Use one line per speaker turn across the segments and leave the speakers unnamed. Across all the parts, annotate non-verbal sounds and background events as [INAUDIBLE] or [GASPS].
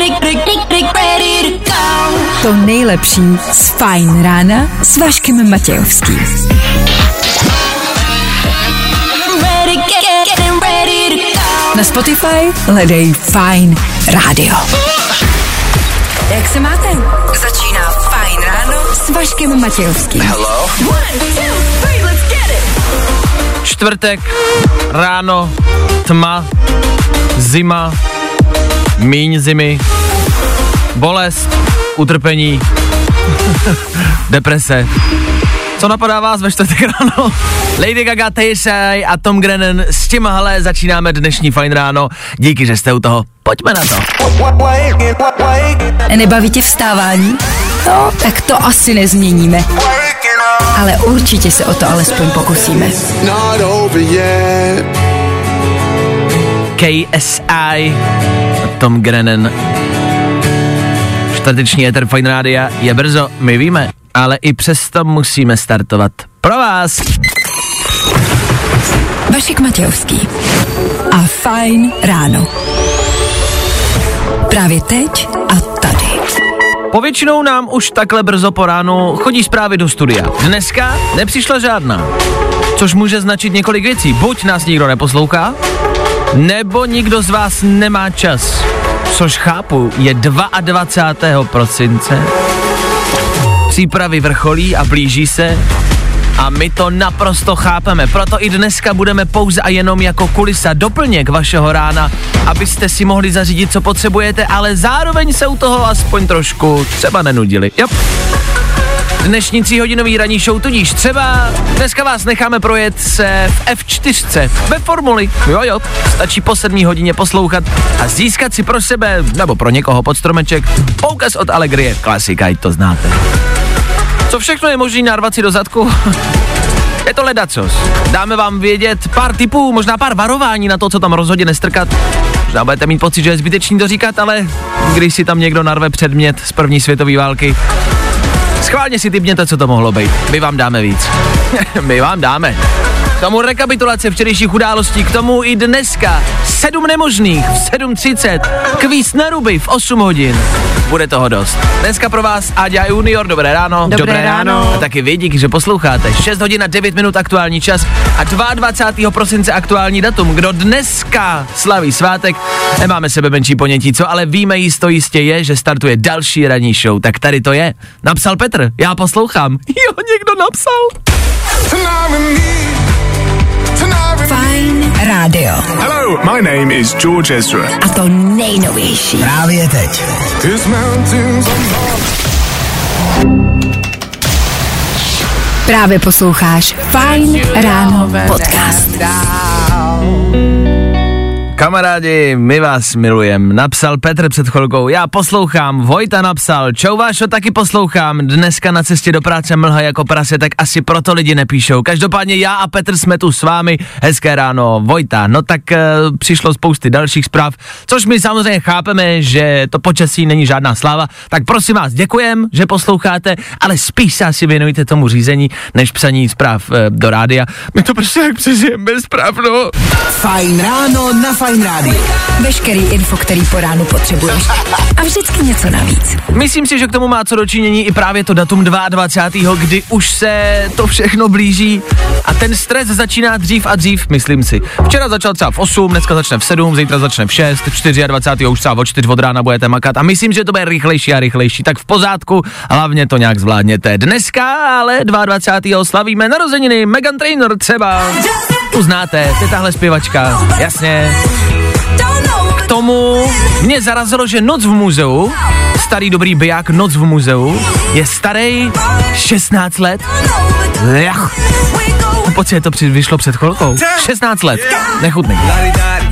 to go.
To nejlepší z Fajn rána s Vaškem Matějovským. Na Spotify hledej Fajn rádio. Jak se máte? Začíná Fajn ráno s Vaškem Matějovským.
One, two, three, let's get it.
Čtvrtek, ráno, tma, zima, míň zimy, bolest, utrpení, [LAUGHS] deprese. Co napadá vás ve čtvrtek ráno? Lady Gaga, Taysai a Tom Grennan, s těmhle začínáme dnešní fajn ráno. Díky, že jste u toho. Pojďme na to.
Nebaví tě vstávání? No, tak to asi nezměníme. Ale určitě se o to alespoň pokusíme.
KSI Tom Grennan. Čtvrteční éter Fine Rádia je brzo, my víme, ale i přesto musíme startovat. Pro vás!
Vašek Matějovský a Fajn ráno. Právě teď a tady.
Povětšinou nám už takhle brzo po ránu chodí zprávy do studia. Dneska nepřišla žádná. Což může značit několik věcí. Buď nás nikdo neposlouchá, nebo nikdo z vás nemá čas. Což chápu, je 22. prosince. Přípravy vrcholí a blíží se a my to naprosto chápeme. Proto i dneska budeme pouze a jenom jako kulisa doplněk vašeho rána, abyste si mohli zařídit, co potřebujete, ale zároveň se u toho aspoň trošku třeba nenudili. Jo. Dnešní tříhodinový ranní show tudíž třeba dneska vás necháme projet se v F4 ve formuli. Jo, jo, stačí po sedmí hodině poslouchat a získat si pro sebe nebo pro někoho pod stromeček poukaz od Allegrie. Klasika, ať to znáte. Co všechno je možný narvat si do zadku? [LAUGHS] Je to ledacos. Dáme vám vědět pár tipů, možná pár varování na to, co tam rozhodně nestrkat. Možná budete mít pocit, že je zbytečný to říkat, ale když si tam někdo narve předmět z první světové války, schválně si typněte, co to mohlo být. My vám dáme víc. [LAUGHS] My vám dáme. K tomu rekapitulace včerejších událostí, k tomu i dneska. Sedm nemožných v 7.30, kvíz na ruby v 8 hodin. Bude toho dost. Dneska pro vás Áďa Junior, dobré ráno.
Dobré ráno.
A taky vy, díky, že posloucháte. 6 hodin a 9 minut aktuální čas a 22. prosince aktuální datum. Kdo dneska slaví svátek, nemáme sebe menší ponětí, co ale víme jisto jistě je, že startuje další ranní show. Tak tady to je. Napsal Petr, já poslouchám. [LAUGHS] Jo, někdo napsal.
Fajn rádio.
Hello, my name is George Ezra.
A to nejnovější.
Právě teď.
Právě posloucháš Fajn ráno podcast.
Kamarádi, my vás milujem. Napsal Petr před chvilkou, já poslouchám, Vojta napsal, čau Vášo, taky poslouchám, dneska na cestě do práce mlha jako prase, tak asi proto lidi nepíšou. Každopádně já a Petr jsme tu s vámi, hezké ráno, Vojta. No tak e, přišlo spousty dalších zpráv, což my samozřejmě chápeme, že to počasí není žádná sláva, tak prosím vás, děkujem, že posloucháte, ale spíš se asi věnujte tomu řízení, než psaní zpráv e, do rádia. My to prostě jak přežijeme bez zpráv, no.
Fajn ráno na Fajn rádiu.
Veškerý info, který po ránu potřebuješ. A vždycky něco navíc.
Myslím si, že k tomu má co dočinění i právě to datum 22., kdy už se to všechno blíží a ten stres začíná dřív a dřív, myslím si. Včera začal třeba v 8, dneska začne v 7, zítra začne v 6, 24. už třeba od 4 od rána budete makat a myslím, že to bude rychlejší a rychlejší, tak v pozádku, hlavně to nějak zvládněte. Dneska ale 22. slavíme narozeniny Megan Trainor třeba. Tu znáte, to je tahle zpěvačka, jasně. Tomu mě zarazilo, že Noc v muzeu, starý dobrý biják Noc v muzeu, je starý 16 let. Lech. Pocit, to při- vyšlo před chvilkou. 16 let. Nechutný.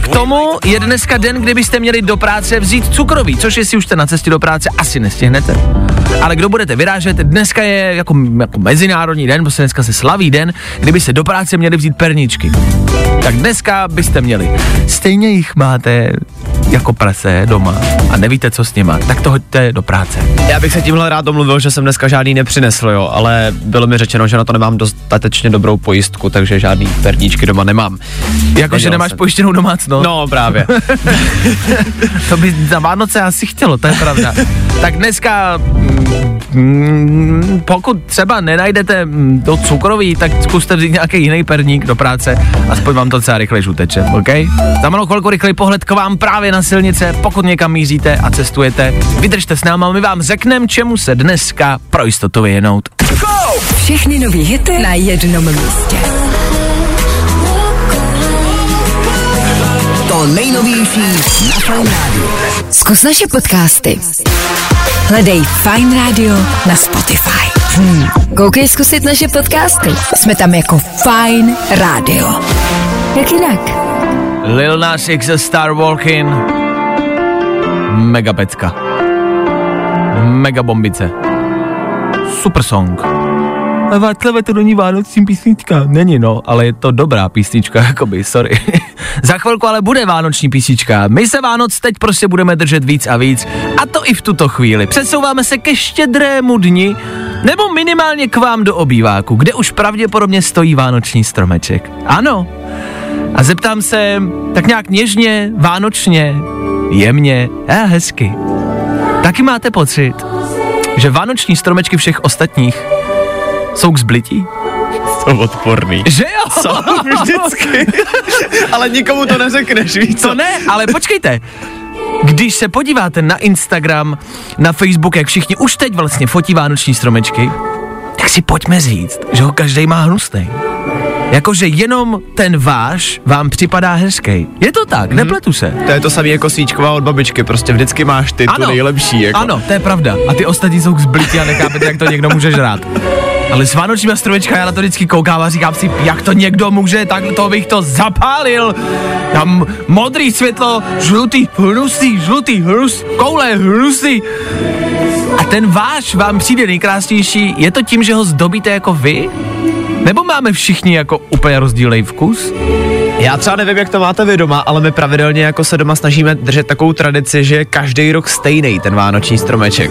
K tomu je dneska den, kdy byste měli do práce vzít cukroví, což jestli už jste na cestě do práce, asi nestihnete. Ale kdo budete vyrážet, dneska je jako, jako mezinárodní den, protože dneska se slaví den, kdyby se do práce měli vzít perničky. Tak dneska byste měli. Stejně jich máte jako prase doma a nevíte, co s nima, tak to hoďte do práce.
Já bych se tímhle rád domluvil, že jsem dneska žádný nepřinesl, jo, ale bylo mi řečeno, že na to nemám dostatečně dobrou pojistku, takže žádný perníčky doma nemám.
Jako, že
Nedělal
nemáš
jsem.
pojištěnou domácnost.
No, právě. [LAUGHS]
To by za Vánoce asi chtělo, to je pravda. tak dneska, mm, pokud třeba nenajdete mm, to cukroví, tak zkuste vzít nějaký jiný perník do práce, aspoň vám to celá rychle uteče, OK? Za malou chvilku rychlej pohled k vám právě na silnice, pokud někam míříte a cestujete. Vydržte s náma, my vám řekneme, čemu se dneska pro jistotu vyhnout.
Všechny nový hity na jednom místě.
To nejnovější na Fajn rádiu.
Zkus naše podcasty. Hledej Fine Radio na Spotify. Hmm. Koukej zkusit naše podcasty. Jsme tam jako Fine Radio. Jak jinak?
Lil Nas X Star Walking. Mega pecka. Mega bombice. Super song. A Václave, to není vánoční písnička. Není no, ale je to dobrá písnička, [LAUGHS] jakoby, sorry. [LAUGHS] Za chvilku ale bude vánoční písnička. My se Vánoc teď prostě budeme držet víc a víc. A to i v tuto chvíli. Přesouváme se ke štědrému dni, nebo minimálně k vám do obýváku, kde už pravděpodobně stojí vánoční stromeček. Ano, a zeptám se tak nějak něžně, vánočně, jemně a hezky. Taky máte pocit, že vánoční stromečky všech ostatních jsou k zblití?
Jsou odporný.
Že jo?
Jsou vždycky. [LAUGHS] ale nikomu to neřekneš, víš co?
To ne, ale počkejte. Když se podíváte na Instagram, na Facebook, jak všichni už teď vlastně fotí vánoční stromečky, tak si pojďme říct, že ho každý má hnusný. Jakože jenom ten váš vám připadá hezký. Je to tak, nepletu se.
To je to samé jako svíčková od babičky, prostě vždycky máš ty tu nejlepší. Jako.
Ano, to je pravda. A ty ostatní jsou zblití a nechápete, jak to někdo může žrát. Ale s vánočníma stromečka já na to vždycky koukám a říkám si, jak to někdo může, tak to bych to zapálil. Tam modrý světlo, žlutý, hnusný, žlutý, hnus, koule, hnusný. A ten váš vám přijde nejkrásnější, je to tím, že ho zdobíte jako vy? Nebo máme všichni jako úplně rozdílný vkus?
Já třeba nevím, jak to máte vy doma, ale my pravidelně jako se doma snažíme držet takovou tradici, že každý rok stejný ten vánoční stromeček.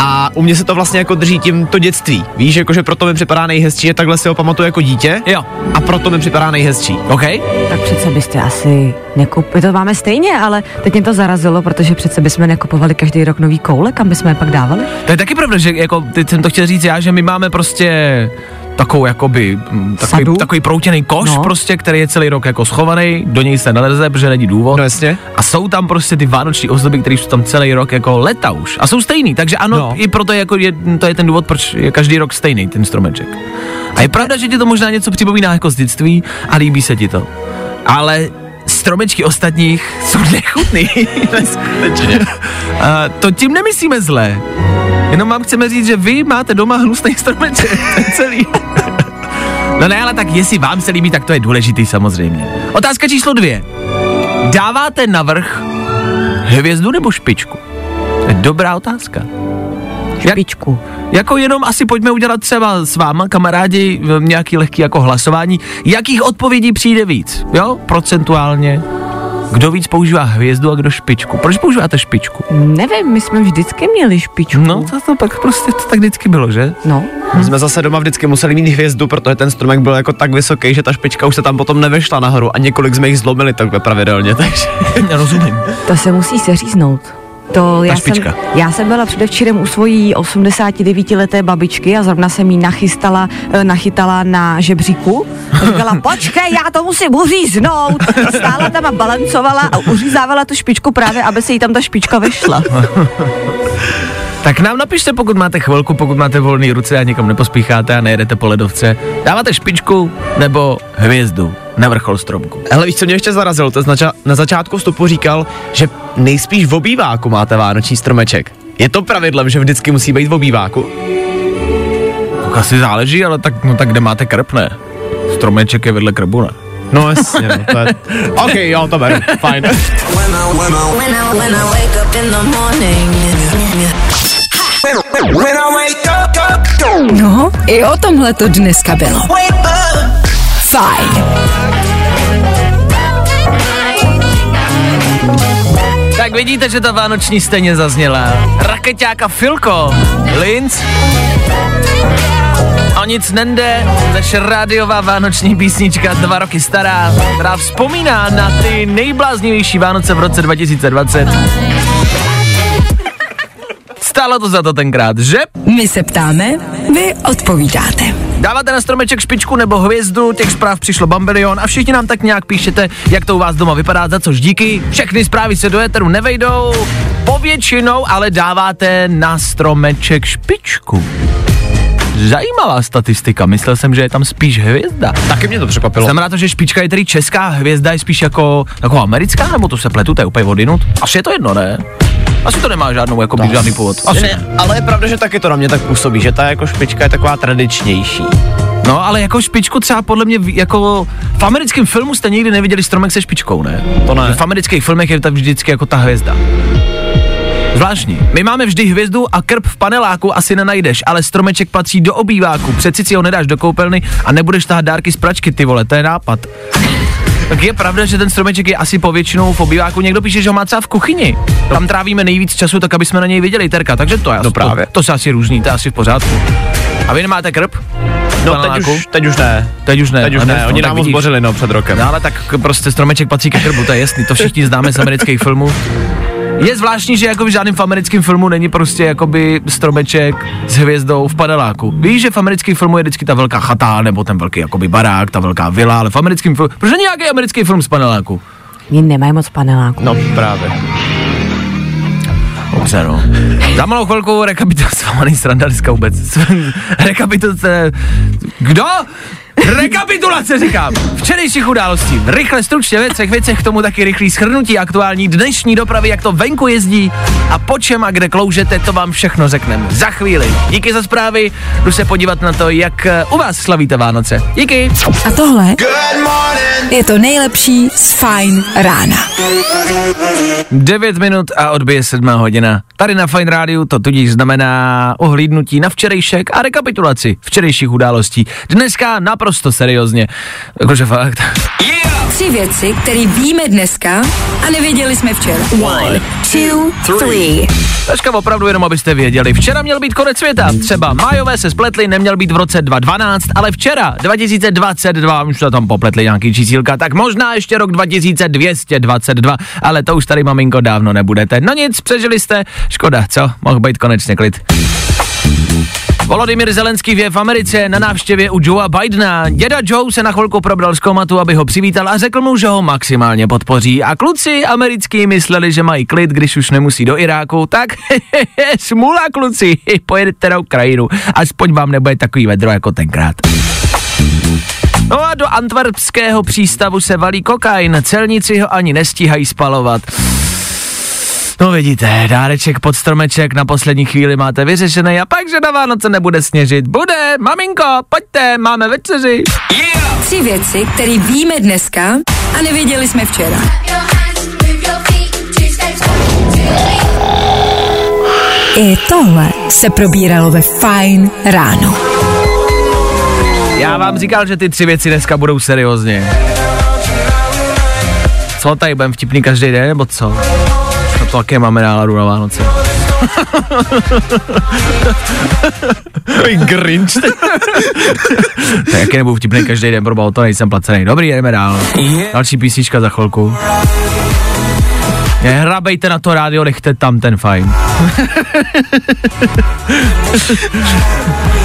A u mě se to vlastně jako drží tím to dětství. Víš, jakože proto mi připadá nejhezčí, že takhle si ho pamatuju jako dítě.
Jo.
A proto mi připadá nejhezčí.
OK?
Tak přece byste asi nekupovali, to máme stejně, ale teď mě to zarazilo, protože přece bychom nekupovali každý rok nový koule, kam bychom je pak dávali.
To je taky pravda, že jako, teď jsem to chtěl říct já, že my máme prostě takovou jakoby, mm, takový,
Sadu?
takový proutěný koš
No.
prostě, který je celý rok jako schovaný, do něj se neleze, protože není důvod.
No jasně.
A jsou tam prostě ty vánoční ozdoby, které jsou tam celý rok jako leta už. A jsou stejný, takže ano,
No.
No. i proto je, jako je, to je ten důvod, proč je každý rok stejný ten stromeček. A je pravda, že ti to možná něco připomíná jako z dětství a líbí se ti to. Ale stromečky ostatních jsou [LAUGHS] nechutný. [LAUGHS] A to tím nemyslíme zlé. Jenom vám chceme říct, že vy máte doma hnusný stromeček. [LAUGHS] Celý. No ne, ale tak jestli vám se líbí, tak to je důležitý samozřejmě. Otázka číslo dvě. Dáváte navrch hvězdu nebo špičku? Dobrá otázka. Jak,
Špičku.
jako jenom asi pojďme udělat třeba s váma, kamarádi, nějaký lehký jako hlasování. Jakých odpovědí přijde víc? Jo, procentuálně. Kdo víc používá hvězdu a kdo špičku? Proč používáte špičku?
Nevím, my jsme vždycky měli špičku.
No, to, to pak prostě to tak vždycky bylo, že?
no.
My jsme zase doma vždycky museli mít hvězdu, protože ten stromek byl jako tak vysoký, že ta špička už se tam potom nevešla nahoru a několik jsme jich zlomili takhle pravidelně, takže [LAUGHS]
Rozumím.
To se musí seříznout. To já jsem,
špička.
já jsem byla předevčírem u svojí 89-leté babičky a zrovna jsem jí nachystala, eh, nachytala na žebříku. A Říkala, [LAUGHS] počkej, já to musím uříznout. Stála tam a balancovala a uřízávala tu špičku právě, aby se jí tam ta špička vešla. [LAUGHS]
Tak nám napište, pokud máte chvilku, pokud máte volné ruce a nikam nepospícháte a nejedete po ledovce. Dáváte špičku nebo hvězdu na vrchol stromku.
Hele, víš, co mě ještě zarazilo? To znača, na začátku vstupu říkal, že nejspíš v obýváku máte vánoční stromeček. Je to pravidlem, že vždycky musí být v obýváku?
Tak asi záleží, ale tak, no tak kde máte krb, ne? Stromeček je vedle krbu, ne?
No jasně, no, to je... [LAUGHS] OK, jo, to beru, fajn.
No, i o tomhle to dneska bylo. Fajn.
Tak vidíte, že ta vánoční stejně zazněla. Rakeťáka Filko, Linz. O nic nende, naše rádiová vánoční písnička, dva roky stará, která vzpomíná na ty nejbláznivější Vánoce v roce 2020. Stálo to za to tenkrát, že?
My se ptáme, vy odpovídáte.
Dáváte na stromeček špičku nebo hvězdu, těch zpráv přišlo bambilion a všichni nám tak nějak píšete, jak to u vás doma vypadá, za což díky. Všechny zprávy se do éteru nevejdou, povětšinou ale dáváte na stromeček špičku. Zajímavá statistika, myslel jsem, že je tam spíš hvězda.
Taky mě to překvapilo.
Znamená to, že špička je tedy česká, hvězda je spíš jako, jako americká, nebo to se pletu, to je úplně odinut? Asi je to jedno, ne? Asi to nemá žádnou, jako by žádný původ. Asi
Ne, ale je pravda, že taky to na mě tak působí, že ta jako špička je taková tradičnější.
No, ale jako špičku třeba podle mě, jako v americkém filmu jste nikdy neviděli stromek se špičkou, ne?
To ne.
V amerických filmech je to vždycky jako ta hvězda. Zvláštní. My máme vždy hvězdu a krb v paneláku asi nenajdeš, ale stromeček patří do obýváku. Přeci si ho nedáš do koupelny a nebudeš tahat dárky z pračky, ty vole, to je nápad. Tak je pravda, že ten stromeček je asi povětšinou v obýváku. Někdo píše, že ho má třeba v kuchyni. Tam trávíme nejvíc času, tak aby jsme na něj viděli, Terka. Takže to je
No právě.
To, to se asi různí, to je asi v pořádku. A vy nemáte krb?
No teď už, teď už ne.
Teď už ne.
Teď už ne, oni nám ho zbořili no před rokem.
No ale tak prostě stromeček patří ke krbu, to je jasný, to všichni známe z amerických filmů. Je zvláštní, že jako v žádném v americkém filmu není prostě jakoby stromeček s hvězdou v paneláku. Víš, že v americkém filmu je vždycky ta velká chata, nebo ten velký jakoby barák, ta velká vila, ale v americkém filmu, proč není nějaký americký film z paneláku?
Oni nemají moc paneláku.
No právě.
Dobře, no. Za malou chvilku rekapitulovaný [LAUGHS] sranda dneska vůbec. [LAUGHS] Rekapitulace... Kdo? Rekapitulace říkám. Včerejších událostí. Rychle, stručně věcech, věcech k tomu taky rychlý schrnutí aktuální dnešní dopravy, jak to venku jezdí a po čem a kde kloužete, to vám všechno řekneme za chvíli. Díky za zprávy, jdu se podívat na to, jak eh, u vás slavíte Vánoce. Díky.
A tohle je to nejlepší z Fajn rána.
9 minut a odbije 7 hodina. Tady na Fine Rádiu to tudíž znamená ohlídnutí na včerejšek a rekapitulaci včerejších událostí. Dneska naprosto seriózně. Jakože fakt.
Tři věci, které víme dneska a nevěděli jsme včera. One, two, three.
Dneska opravdu jenom, abyste věděli. Včera měl být konec světa. Třeba májové se spletli, neměl být v roce 2012, ale včera, 2022, už se tam popletli nějaký čísílka, tak možná ještě rok 2222, ale to už tady maminko dávno nebudete. No nic, přežili jste, škoda, co? Mohl být konečně klid. Volodymyr Zelenský je v Americe na návštěvě u Joea Bidena. Děda Joe se na chvilku probral z komatu, aby ho přivítal a řekl mu, že ho maximálně podpoří. A kluci americký mysleli, že mají klid, když už nemusí do Iráku, tak [LAUGHS] smula kluci, [LAUGHS] pojedete na Ukrajinu, aspoň vám nebude takový vedro jako tenkrát. No a do antwerpského přístavu se valí kokain, celníci ho ani nestíhají spalovat. No vidíte, dáreček pod stromeček na poslední chvíli máte vyřešený a pak, že na Vánoce nebude sněžit. Bude, maminko, pojďte, máme večeři.
Tři věci, které víme dneska a nevěděli jsme včera. I tohle se probíralo ve Fajn ráno.
Já vám říkal, že ty tři věci dneska budou seriózně. Co tady budeme vtipný každý den, nebo co? To také máme náladu na Vánoce.
Grinch.
Tak jaký nebudu vtipný každý den, proba, o to nejsem placený. Dobrý, jdeme dál. Další písnička za chvilku. Nehrabejte na to rádio, nechte tam ten fajn.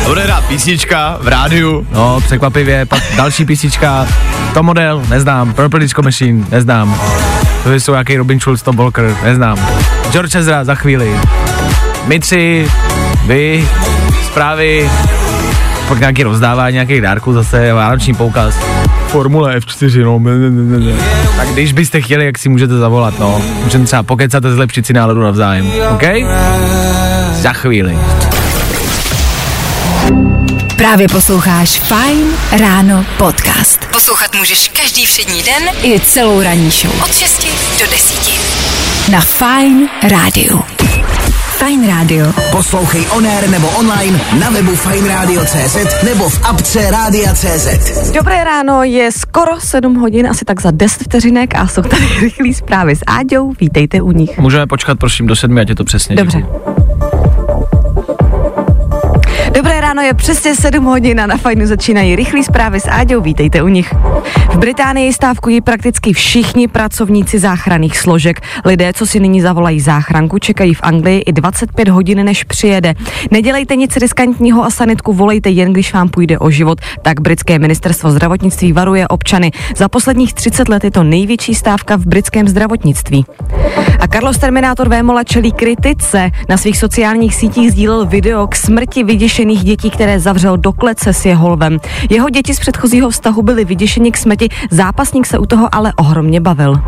Bude hrát písnička v rádiu.
No, překvapivě, pak další písnička, to model, neznám, Purple Disco Machine, neznám. To jsou nějaký Robin Schulz, Tom Walker, neznám. George Ezra za chvíli. My tři, vy, zprávy, pak nějaký rozdávání nějakých dárků zase, vánoční poukaz. Formule F4, no. ne, ne, ne, ne. Tak když byste chtěli, jak si můžete zavolat, no. Můžeme třeba pokecat a zlepšit si náladu navzájem, OK? Za chvíli.
Právě posloucháš Fine Ráno podcast. Poslouchat můžeš každý všední den i celou ranní show. Od 6 do 10. Na Fine Rádiu. Fine Rádio.
Poslouchej on air nebo online na webu fajnradio.cz nebo v apce Rádia.cz.
Dobré ráno, je skoro 7 hodin, asi tak za 10 vteřinek a jsou tady [LAUGHS] rychlý zprávy s Áďou, vítejte u nich.
Můžeme počkat prosím do sedmi, ať je to přesně.
Dobře.
děkuju.
Ráno, je přesně 7 hodin a na fajnu začínají rychlý zprávy s Áďou, vítejte u nich. V Británii stávkují prakticky všichni pracovníci záchranných složek. Lidé, co si nyní zavolají záchranku, čekají v Anglii i 25 hodin, než přijede. Nedělejte nic riskantního a sanitku volejte jen, když vám půjde o život, tak britské ministerstvo zdravotnictví varuje občany. Za posledních 30 let je to největší stávka v britském zdravotnictví. A Carlos Terminátor Vémola čelí kritice. Na svých sociálních sítích sdílel video k smrti vyděšených dětí, které zavřel do klece s jeho lvem. Jeho děti z předchozího vztahu byly vyděšeni k smrti, zápasník se u toho ale ohromně bavil.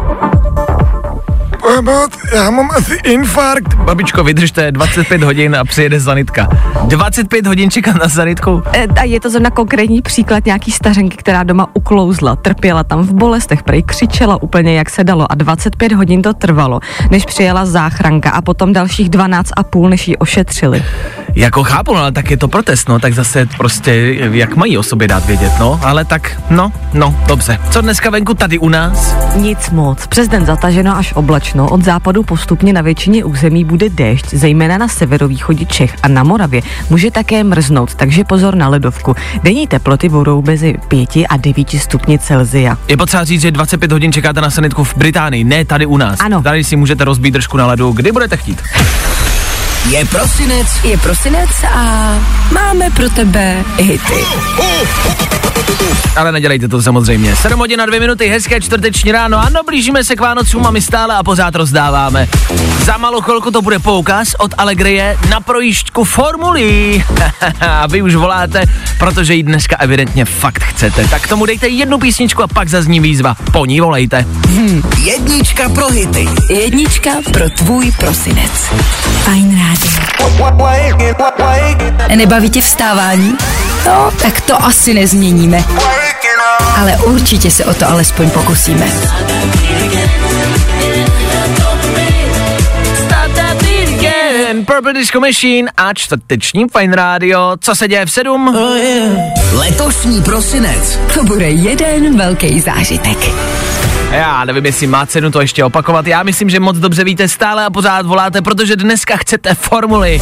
Já mám asi infarkt.
Babičko, vydržte 25 hodin a přijede zanitka. 25 hodin čekat na zanitku?
E, A je to zrovna konkrétní příklad nějaký stařenky, která doma uklouzla, trpěla tam v bolestech, prej křičela úplně jak se dalo a 25 hodin to trvalo, než přijela záchranka a potom dalších 12 a půl, než ji ošetřili.
Jako chápu, no, ale tak je to protest, no, tak zase prostě, jak mají o sobě dát vědět, no, ale tak, no, no, dobře. Co dneska venku tady u nás?
Nic moc. Přes den zataženo až oblačno. Od západu postupně na většině území bude déšť, zejména na severovýchodě Čech a na Moravě. Může také mrznout, takže pozor na ledovku. Denní teploty budou mezi 5 a 9 stupni Celzia.
Je potřeba říct, že 25 hodin čekáte na sanitku v Británii, ne tady u nás.
Ano.
Tady si můžete rozbít držku na ledu, kdy budete chtít.
Je prosinec
Je prosinec a máme pro tebe hity.
Ale nedělejte to samozřejmě. 7 hodin na 2 minuty, hezké čtvrteční ráno. Ano, blížíme se k Vánocům a my stále a pořád rozdáváme. Za malou chvilku to bude poukaz od Allegrie na projížďku formulí. [LAUGHS] a vy už voláte, protože ji dneska evidentně fakt chcete. Tak tomu dejte jednu písničku a pak zazní výzva. Po ní volejte.
jednička pro hity.
Jednička pro tvůj prosinec. Fajn rádio. Nebaví tě vstávání? No, tak to asi nezměníme. Ale určitě se o to alespoň pokusíme.
Purple Disco Machine a čtvrteční Fine Radio. Co se děje v 7?
Letošní prosinec
To bude jeden velký zážitek.
Já nevím, jestli má cenu to ještě opakovat. Já myslím, že moc dobře víte, stále a pořád voláte, protože dneska chcete formuli.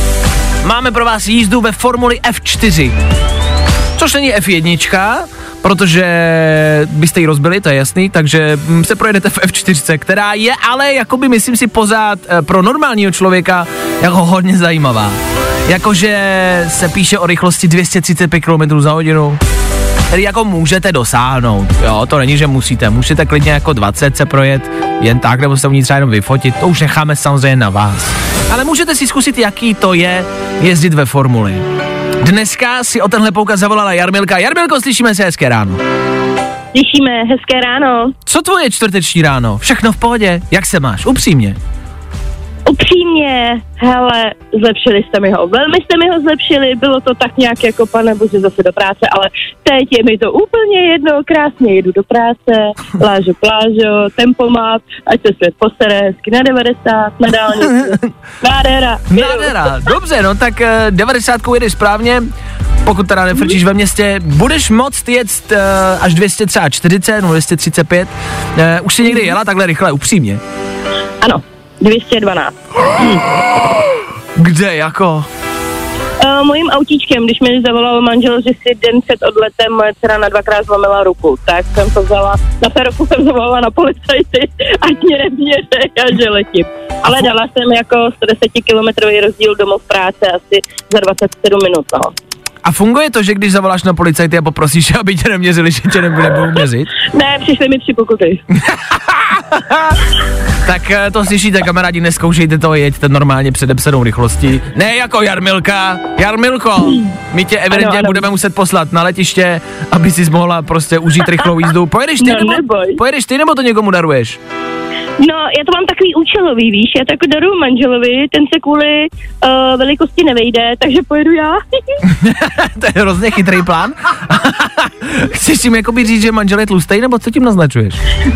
Máme pro vás jízdu ve formuli F4. Což není F1, protože byste ji rozbili, to je jasný, takže mm, se projedete v F4, která je ale, jakoby myslím si, pořád eh, pro normálního člověka jako hodně zajímavá. Jakože se píše o rychlosti 235 km za hodinu, který jako můžete dosáhnout. Jo, to není, že musíte. Můžete klidně jako 20 se projet jen tak, nebo se u ní třeba jenom vyfotit. To už necháme samozřejmě na vás. Ale můžete si zkusit, jaký to je jezdit ve formuli. Dneska si o tenhle poukaz zavolala Jarmilka. Jarmilko, slyšíme se hezké ráno.
Slyšíme, hezké ráno.
Co tvoje čtvrteční ráno? Všechno v pohodě? Jak se máš? Upřímně.
Upřímně, hele, zlepšili jste mi ho. Velmi jste mi ho zlepšili, bylo to tak nějak jako, pane bože, zase do práce, ale teď je mi to úplně jedno, krásně jedu do práce, lážo, plážo, tempomat, ať se svět posere hezky na 90, na dálnici. [LAUGHS] Nádhera.
Nádhera. Dobře, no tak eh, 90 jedeš správně. Pokud teda nefrčíš ve městě, budeš moct jet uh, až 240 nebo 235. Uh, už si někdy jela takhle rychle, upřímně.
Ano, 212. [GASPS]
Kde, jako?
Uh, mojím autíčkem, když mi zavolal manžel, že si den před odletem moje dcera na dvakrát zlomila ruku, tak jsem to vzala, na férovku [LAUGHS] jsem zavolala na policajty, ať mě neměře a že letím. Ale dala jsem jako 110 kilometrový rozdíl domov práce asi za 27 minut, no.
A funguje to, že když zavoláš na policajty a poprosíš, [LAUGHS] aby tě neměřili, že tě nebude nebudou měřit?
Ne, přišly mi tři pokuty. [LAUGHS]
Tak eh, to slyšíte, kamarádi, neskoušejte to, jeďte normálně předepsanou rychlostí. Ne jako Jarmilka. Jarmilko, my tě evidentně
Ano, ano.
budeme muset poslat na letiště, aby si mohla prostě užít rychlou jízdu. Pojedeš ty,
No,
nebo,
neboj.
pojedeš ty, nebo to někomu daruješ?
No, já to mám takový účelový, víš, já to jako daruju manželovi, ten se kvůli uh, velikosti nevejde, takže pojedu já. [LAUGHS]
to je hrozně chytrý plán. [LAUGHS] Chceš tím jakoby říct, že manžel je tlustej, nebo co tím naznačuješ?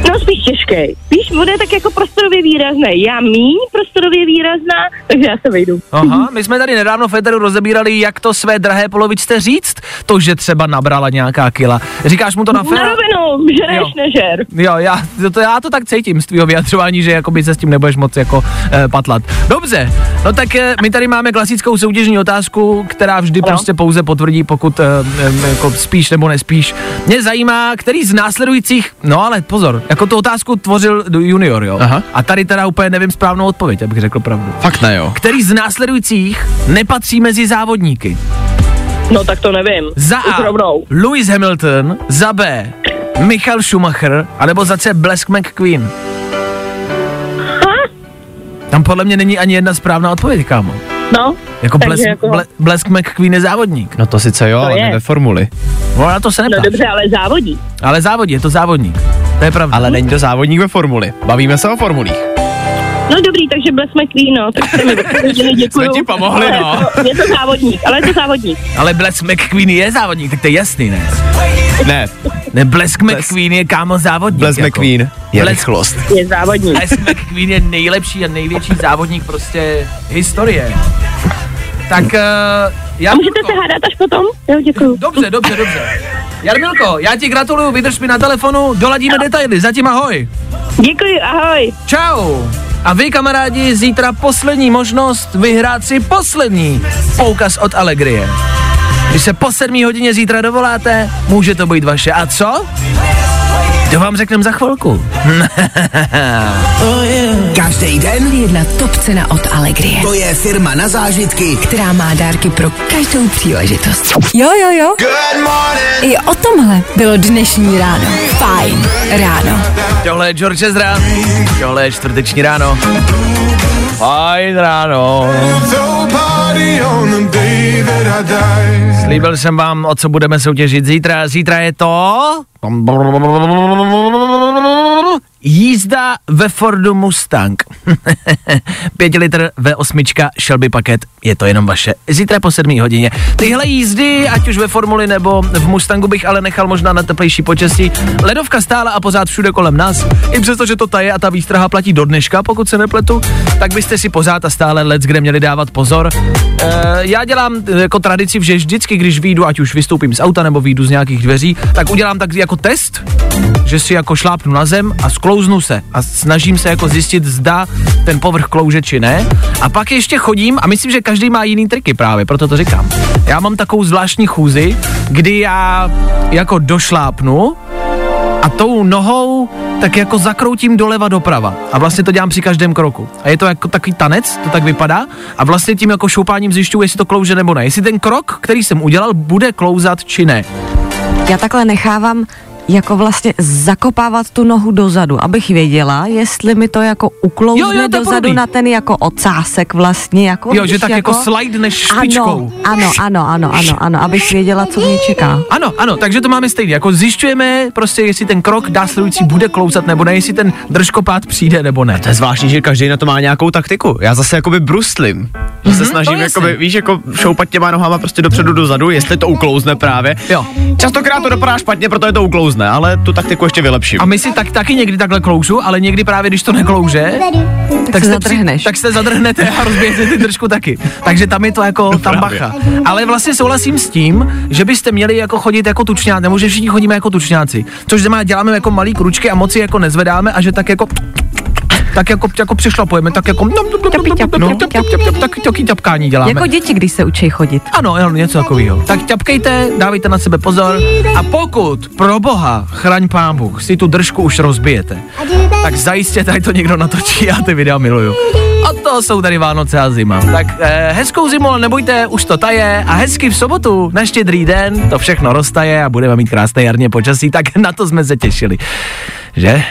no spíš těžký. Víš, on je tak jako prostorově výrazný. Já míň prostorově výrazná, takže já se vejdu.
Aha, my jsme tady nedávno v Eteru rozebírali, jak to své drahé polovičce říct, to, že třeba nabrala nějaká kila. Říkáš mu to na
Na
fér?
rovinu, žereš,
Jo.
nežer.
Jo, já to, to, já to tak cítím z tvého vyjadřování, že jakoby se s tím nebudeš moc jako eh, patlat. Dobře, no tak eh, my tady máme klasickou soutěžní otázku, která vždy
Ano.
prostě pouze potvrdí, pokud eh, eh, jako spíš nebo nespíš. Mě zajímá, který z následujících, no ale pozor, jako tu otázku tvořil junior, jo.
Aha.
A tady teda úplně nevím správnou odpověď, abych řekl pravdu.
Fakt ne, jo.
Který z následujících nepatří mezi závodníky?
No tak to nevím.
Za A. Lewis Hamilton, za B. Michael Schumacher, anebo za C. Blesk McQueen. Tam podle mě není ani jedna správná odpověď, kámo.
No,
Jako, blesk,
jako-
ble, blesk McQueen je závodník.
No to sice jo,
To
ale
je.
ne ve formuli.
No na to se
no
neptáš.
dobře, ale závodí.
Ale závodí, je to závodník. To je pravda.
Ale není to závodník ve formuli. Bavíme se o formulích.
No dobrý, takže Bless McQueen, no, tak jste mi odpověděli, děkuju.
Jsme ti pomohli, no.
Je [LAUGHS] to, je to závodník, ale je to závodník.
Ale Blesk McQueen je závodník, tak to je jasný, ne?
Ne,
Ne, Blesk McQueen je kámo závodník.
Bles
jako.
McQueen je
Blesk-
rychlost.
Je závodník.
Blesk McQueen je nejlepší a největší závodník prostě historie. Tak uh, já
A můžete se hádat až potom? Jo, děkuju.
Dobře, dobře, dobře. Jarmilko, já ti gratuluju, vydrž mi na telefonu, doladíme detaily, zatím ahoj.
Děkuji, ahoj.
Čau. A vy, kamarádi, zítra poslední možnost vyhrát si poslední poukaz od Allegrie. Když se po sedmí hodině zítra dovoláte, může to být vaše. A co? To vám řekneme za chvilku. [LAUGHS]
Každý den
Jedna top cena od Allegrie,
to je firma na zážitky,
která má dárky pro každou příležitost. Jo, jo, jo. I o tomhle bylo dnešní ráno. Fajn ráno.
Tohle je George Ezra, tohle je čtvrteční ráno. Fajn ráno. Slíbil jsem vám, o co budeme soutěžit zítra. Zítra je to... Jízda ve Fordu Mustang. [LAUGHS] 5 litr V8 Shelby paket, je to jenom vaše. Zítra po 7 hodině. Tyhle jízdy, ať už ve Formuli nebo v Mustangu bych ale nechal možná na teplejší počasí. Ledovka stála a pořád všude kolem nás. I přesto, že to taje a ta výstraha platí do dneška, pokud se nepletu, tak byste si pořád a stále let, kde měli dávat pozor. E, já dělám e, jako tradici, že vždycky, když vyjdu, ať už vystoupím z auta nebo vyjdu z nějakých dveří, tak udělám tak jako test, že si jako šlápnu na zem a sklouznu se a snažím se jako zjistit, zda ten povrch klouže či ne. A pak ještě chodím a myslím, že každý má jiný triky právě, proto to říkám. Já mám takovou zvláštní chůzi, kdy já jako došlápnu a tou nohou tak jako zakroutím doleva doprava. A vlastně to dělám při každém kroku. A je to jako takový tanec, to tak vypadá. A vlastně tím jako šoupáním zjišťuji, jestli to klouže nebo ne. Jestli ten krok, který jsem udělal, bude klouzat či ne.
Já takhle nechávám jako vlastně zakopávat tu nohu dozadu, abych věděla, jestli mi to jako uklouzne
Jo, jo, to
dozadu
podobný.
na ten jako ocásek vlastně. Jako,
Jo, že tak jako slide špičkou.
Ano, ano, ano, ano, ano, abych věděla, co mě čeká.
Ano, ano, takže to máme stejně. Jako zjišťujeme prostě, jestli ten krok následující bude klouzat nebo ne, jestli ten držkopád přijde nebo ne.
To je zvláštní, že každý na to má nějakou taktiku. Já zase jakoby bruslím. Že se snažím,
to jasně.
jakoby, víš, jako šoupat těma nohama prostě dopředu, dozadu, jestli to uklouzne právě.
Jo.
Častokrát to dopadá špatně, protože to uklouzne, ale tu taktiku ještě vylepším.
A my si tak, taky někdy takhle kloužu, ale někdy právě, když to neklouže,
Tak, se
jste
zadrhneš.
tak se zadrhnete a rozbijete ty držku taky. Takže tam je to jako tam
právě.
bacha. Ale vlastně souhlasím s tím, že byste měli jako chodit jako tučňáci, nebo že všichni chodíme jako tučňáci. Což znamená, děláme jako malý kručky a moci jako nezvedáme a že tak jako tak jako, jako přešlapujeme, tak jako no,
ťap, ťap.
tak taky ťapkání děláme.
Jako děti, když se učí chodit.
Ano, ano, něco takového. Tak ťapkejte, dávejte na sebe pozor a pokud pro boha, chraň pán Bůh, si tu držku už rozbijete, tak zajistě tady to někdo natočí, já ty videa miluju. Od toho jsou tady Vánoce a zima. Tak eh, hezkou zimu, ale nebojte, už to taje a hezky v sobotu, na štědrý den, to všechno roztaje a budeme mít krásné jarně počasí, tak na to jsme se těšili. Že?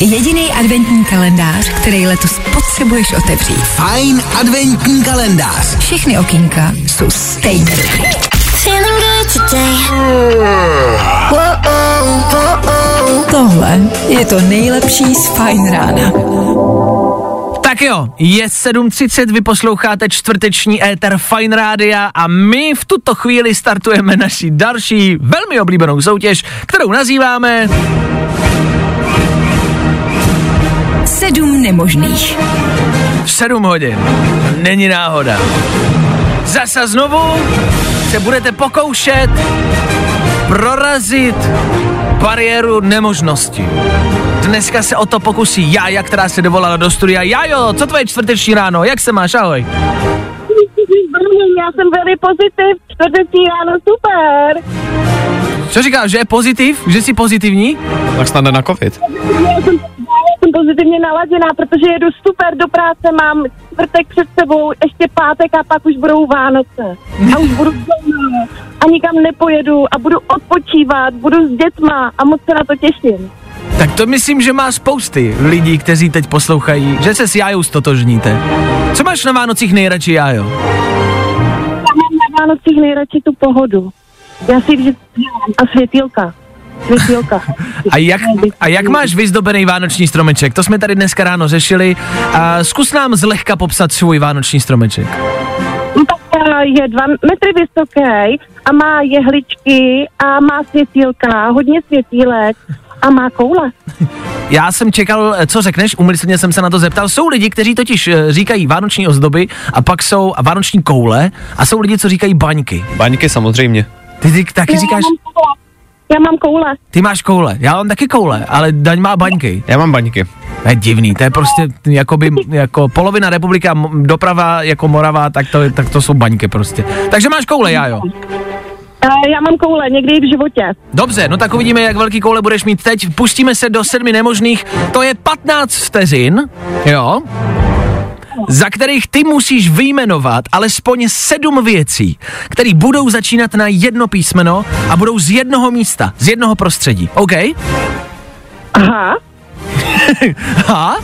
Jediný adventní kalendář, který letos potřebuješ otevřít.
fajn adventní kalendář.
Všechny okýnka jsou stejné. Tohle je to nejlepší z Fajn rána.
Tak jo, je 7.30, vy posloucháte čtvrteční éter Fine Rádia a my v tuto chvíli startujeme naší další velmi oblíbenou soutěž, kterou nazýváme
Sedm nemožných.
v 7 hodin. Není náhoda. Zasa znovu se budete pokoušet prorazit bariéru nemožnosti. Dneska se o to pokusí Jája, která se dovolala do studia. Jajo, co tvoje čtvrteční ráno? Jak se máš? Ahoj.
Já jsem velmi pozitiv, čtvrtecí ráno super.
Co říkáš, že je pozitiv? Že jsi pozitivní?
Tak snad na covid.
Já já jsem pozitivně naladěná, protože jedu super do práce, mám čtvrtek před sebou, ještě pátek a pak už budou Vánoce. A už budu doma a nikam nepojedu a budu odpočívat, budu s dětma a moc se na to těším.
Tak to myslím, že má spousty lidí, kteří teď poslouchají, že se s Jájou stotožníte. Co máš na Vánocích nejradši, Jájo?
Já mám na Vánocích nejradši tu pohodu. Já si vždycky a světýlka.
A jak, a jak máš vyzdobený vánoční stromeček? To jsme tady dneska ráno řešili. A zkus nám zlehka popsat svůj vánoční stromeček.
Eh, je dva metry vysoký a má jehličky a má světýlka, hodně světílek a má koule. [LAUGHS]
Já jsem čekal, co řekneš, umyslně jsem se na to zeptal. Jsou lidi, kteří totiž eh, říkají vánoční ozdoby a pak jsou a vánoční koule a jsou lidi, co říkají baňky.
Baňky samozřejmě.
Ty, ty taky
Já
říkáš,
mám. Já mám koule.
ty máš koule, já mám taky koule, ale Daň má baňky.
Já mám baňky.
To je divný, to je prostě jakoby, jako polovina republika, doprava jako Morava, tak to, tak to jsou baňky prostě. Takže máš koule, já jo.
Eh, Já mám koule, někdy i v životě.
Dobře, no tak uvidíme, jak velký koule budeš mít teď. Pustíme se do sedmi nemožných. To je 15 vteřin, jo? Za kterých ty musíš vyjmenovat alespoň sedm věcí, které budou začínat na jedno písmeno a budou z jednoho místa, z jednoho prostředí. OK?
Aha. [LAUGHS]
Ha?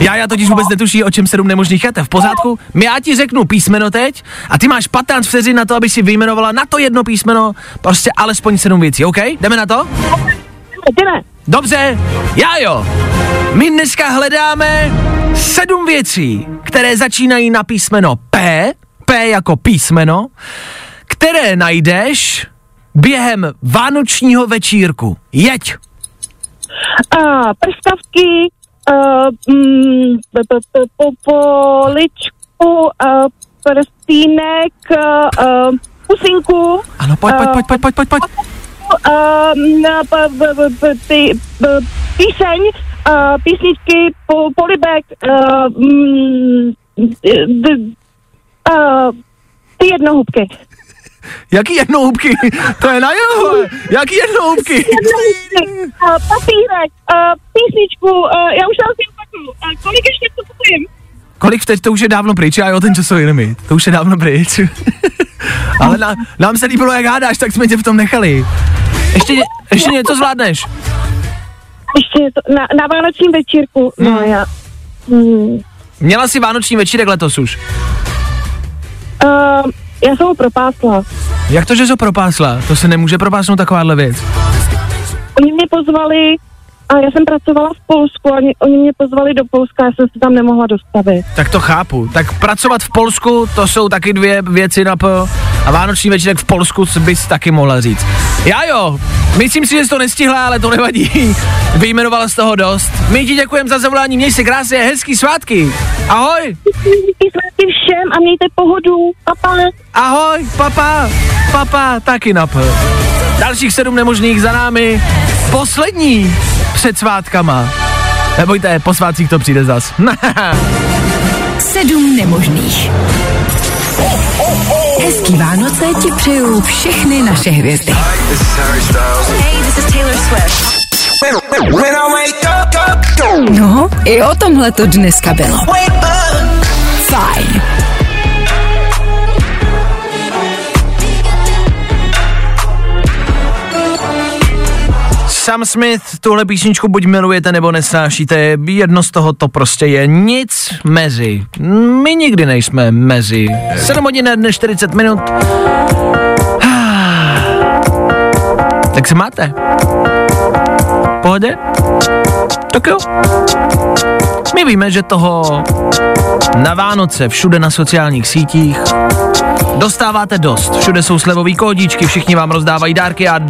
Já, já totiž vůbec netuší, o čem sedm nemožných je. To je v pořádku? Já ti řeknu písmeno teď a ty máš 15 vteřin na to, aby si vyjmenovala na to jedno písmeno prostě alespoň sedm věcí. OK? Jdeme na to?
Jdeme.
Dobře, já jo. My dneska hledáme sedm věcí, které začínají na písmeno P, P jako písmeno, které najdeš během vánočního večírku. Jeď.
Uh, prskavky, uh, mm, po- poličku, uh, prstínek, uh, pusinku,
Ano, pojď, pojď, pojď, pojď, pojď, pojď, pojď.
uh, na p- p- p- p- ty- p- píseň, uh, písničky, po- polibek, uh, mm, d- uh, ty jednohubky. [LAUGHS]
Jaký jednohubky? [LAUGHS] To je na jeho. Jaký jednohubky?
Uh, papírek, uh, písničku, uh, já už asi opakuju. Uh, kolik ještě to povím?
Kolik vteř, to už je dávno pryč, já jo, ten časový limit. To už je dávno pryč. [LAUGHS] Ale na, nám se líbilo, jak hádáš, tak jsme tě v tom nechali. Ještě, ještě něco zvládneš?
Ještě to, na, na vánočním večírku. No
Hmm.
já. Hmm.
Měla jsi vánoční večírek letos už.
Uh, já jsem ho propásla.
Jak to, že jsi ho propásla? To se nemůže propásnout takováhle věc.
Oni mě pozvali a já jsem pracovala v Polsku a oni, oni mě pozvali do Polska já jsem se tam nemohla dostavit.
Tak to chápu. Tak pracovat v Polsku, to jsou taky dvě věci na P. A vánoční večírek v Polsku bys taky mohla říct. Já jo, myslím si, že jsi to nestihla, ale to nevadí. [LAUGHS] Vyjmenovala z toho dost. My ti děkujeme za zavolání, měj se krásně, hezký svátky. Ahoj,
Díky svátky všem a mějte pohodu. Papa.
ahoj, papa, papa, taky na P. Dalších sedm nemožných za námi. Poslední před svátkama. Nebojte, po svátcích to přijde zas. [LAUGHS]
Sedm nemožných. Hezký Vánoce ti přeju všechny naše hvězdy.
Hey, this is Taylor Swift.
No, i o tomhle to dneska bylo. Fajn.
Sam Smith, tuhle písničku buď milujete nebo nesnášíte, jedno z toho to prostě je nic mezi. My nikdy nejsme mezi. 7 hodin dne 40 minut. [SIGHS] Tak se máte. pohodě? Tak jo. My víme, že toho na Vánoce všude na sociálních sítích dostáváte dost. Všude jsou slevový kódičky, všichni vám rozdávají dárky a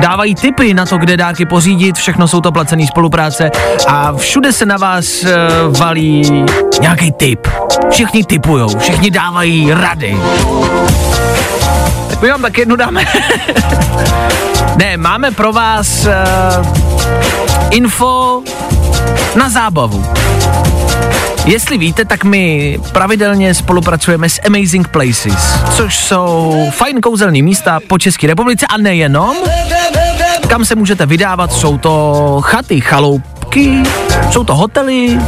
dávají tipy na to, kde dárky pořídit, všechno jsou to placené spolupráce a všude se na vás uh, valí nějaký tip. Všichni tipujou, všichni dávají rady. Tak my vám tak jednu dáme. [LAUGHS] ne, máme pro vás uh, info na zábavu. Jestli víte, tak my pravidelně spolupracujeme s Amazing Places, což jsou fajn kouzelní místa po České republice a nejenom. Kam se můžete vydávat, jsou to chaty, chaloupky, jsou to hotely,